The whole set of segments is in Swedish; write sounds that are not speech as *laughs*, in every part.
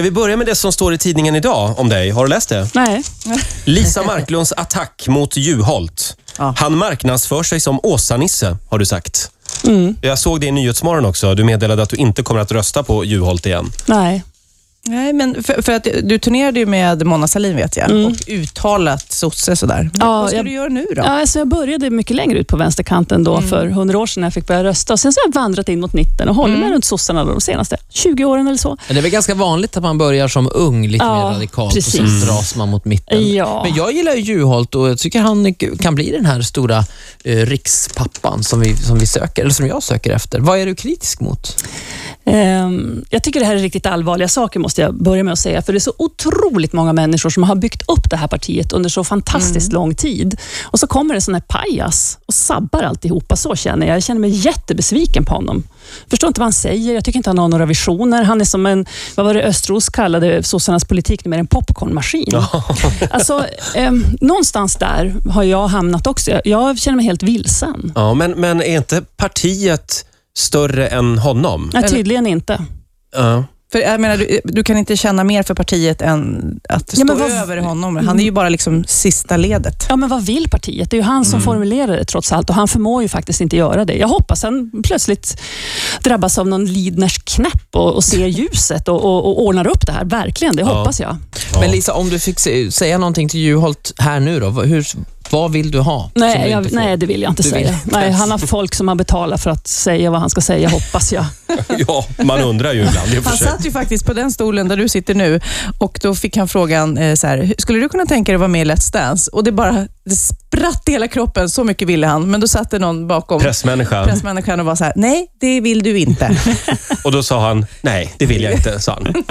Ska vi börja med det som står i tidningen idag om dig? Har du läst det? Nej. Lisa Marklunds attack mot Juholt. Ja. Han marknadsför sig som Åsa-Nisse, har du sagt. Mm. Jag såg det i Nyhetsmorgon också. Du meddelade att du inte kommer att rösta på Juholt igen. Nej. Nej, men för, för att du turnerade ju med Mona Sahlin vet jag Mm. och uttalat sosse sådär. Ja, Vad ska jag- du göra nu då? Ja, alltså jag började mycket längre ut på vänsterkanten då för hundra år sedan när jag fick börja rösta. Och sen så har jag vandrat in mot mitten och hållit mig runt sossarna då de senaste 20 åren eller så. Men det är väl ganska vanligt att man börjar som ung, lite Ja, mer radikalt precis. och sen dras man mot mitten. Ja. Men jag gillar ju Juholt och jag tycker han kan bli den här stora eh, rikspappan som vi, som vi söker, eller som jag söker efter. Vad är du kritisk mot? Ehm, Jag tycker det här är riktigt allvarliga saker, måste jag börja med att säga. För det är så otroligt många människor som har byggt upp det här partiet under så fantastiskt lång tid. Och så kommer en sån här pajas och sabbar alltihopa. Så känner jag. Jag känner mig jättebesviken på honom. Förstår inte vad han säger. Jag tycker inte han har några visioner. Han är som en, vad var det Östros kallade sossarnas politik, numera en popcornmaskin. *laughs* Alltså, ehm, någonstans där har jag hamnat också. Jag, jag känner mig helt vilsen. Ja, men, men är inte partiet större än honom? Nej, tydligen inte. Ja. För jag menar, du, du kan inte känna mer för partiet än att Ja, stå men vad- över honom. Han är ju bara liksom sista ledet. Ja, men vad vill partiet? Det är ju han som formulerar det trots allt och han förmår ju faktiskt inte göra det. Jag hoppas han plötsligt drabbas av någon Lidners knäpp och, och ser ljuset och, och, och ordnar upp det här. Verkligen, det Ja. hoppas jag. Men Lisa, om du fick säga någonting till Juholt här nu då, hur, vad vill du ha? Nej, jag, nej, det vill jag inte Du säga. Nej, han har folk som han betalar för att säga vad han ska säga, hoppas jag. *laughs* ja, man undrar ju ibland. Han satt ju faktiskt på den stolen där du sitter nu och då fick han frågan eh, så här, skulle du kunna tänka dig att vara med i Let's Dance? Och det bara det spratt i hela kroppen, så mycket ville han. Men då satt det någon bakom Pressmänniska. pressmänniskan och var så här, nej, det vill du inte. *laughs* Och då sa han, nej, det vill jag inte, sa han. *laughs*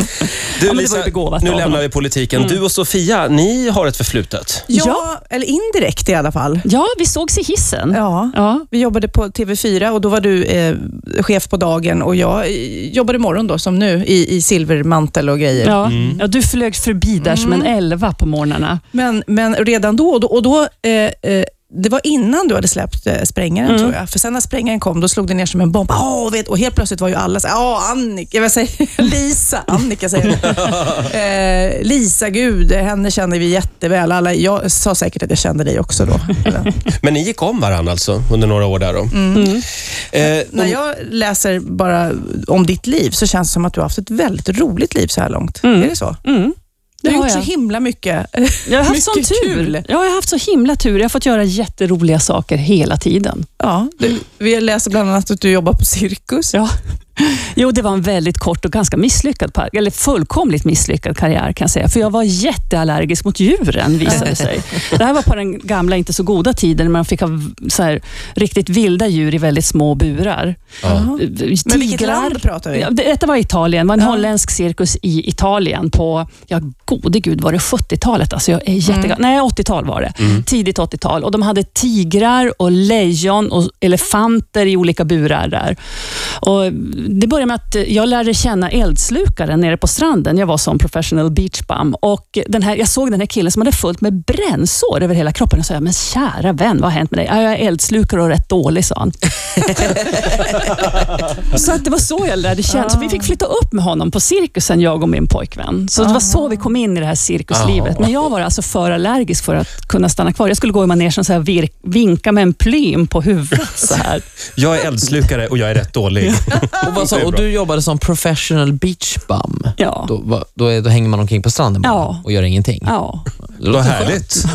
Du, det var ju Lisa, begåvat nu av lämnar honom. vi politiken. Du och Sofia, ni har ett förflutet. ja, eller indirekt i alla fall. Ja, vi sågs i hissen. Ja. Ja. Vi jobbade på TV4 och då var du eh, chef på dagen och jag eh, jobbade morgon då som nu i, i silvermantel och grejer. Ja. ja, du flög förbi där som en elva på morgnarna. Men, men redan då, och då, och då eh, eh, det var innan du hade släppt eh, Sprängaren tror jag. För sen när Sprängaren kom, då slog det ner som en bomb. Åh, vet, och helt plötsligt var ju alla så här, Åh, Annika, jag vill säga, *laughs* Lisa, Annika säger jag. *laughs* eh, Lisa, gud, henne känner vi jätteväl. Alla, jag sa säkert att jag kände dig också då. *laughs* Men ni gick om varandra alltså under några år där då? Mm. Eh, när jag läser bara om ditt liv så känns det som att du har haft ett väldigt roligt liv så här långt. Är det så? Du har gjort så jag. himla mycket. Jag har haft sån tur. Ja, jag har haft så himla tur. Jag har fått göra jätteroliga saker hela tiden. Ja, du, vi läser bland annat att du jobbar på cirkus. Ja. Jo, det var en väldigt kort och ganska misslyckad, eller fullkomligt misslyckad karriär kan jag säga. För jag var jätteallergisk mot djuren visade sig. Det här var på den gamla, inte så goda tiden när man fick ha så här, riktigt vilda djur i väldigt små burar. ja. Men vilket land pratar vi? Ja, det- Detta var Italien. Det var en Ja. holländsk cirkus i Italien på, ja gode gud, var det 70-talet? Alltså jag är jättegammal. Mm. Nej, 80-tal var det. Tidigt 80-tal. Och De hade tigrar och lejon och elefanter i olika burar där. Och det började med att jag lärde känna eldslukaren nere på stranden. Jag var som professional beach bum. Och den här, jag såg den här killen som hade fullt med brännsår över hela kroppen och sa, men kära vän, vad har hänt med dig? "Ja, Jag är eldslukare och rätt dålig, sa han. *laughs* Så att det var så jag lärde känna. Så vi fick flytta upp med honom på cirkusen, jag och min pojkvän. Så det var så vi kom in i det här cirkuslivet. Men jag var alltså för allergisk för att kunna stanna kvar. Jag skulle gå i manegen och så här vir- vinka med en plym på huvudet. Så här. *laughs* Jag är eldslukare och jag är rätt dålig. *laughs* Och, vad sa, och du jobbade som professional beach bum. Ja. Då, då, är, då hänger man omkring på stranden bara Ja. och gör ingenting. Ja. Det låter Vad skönt. härligt.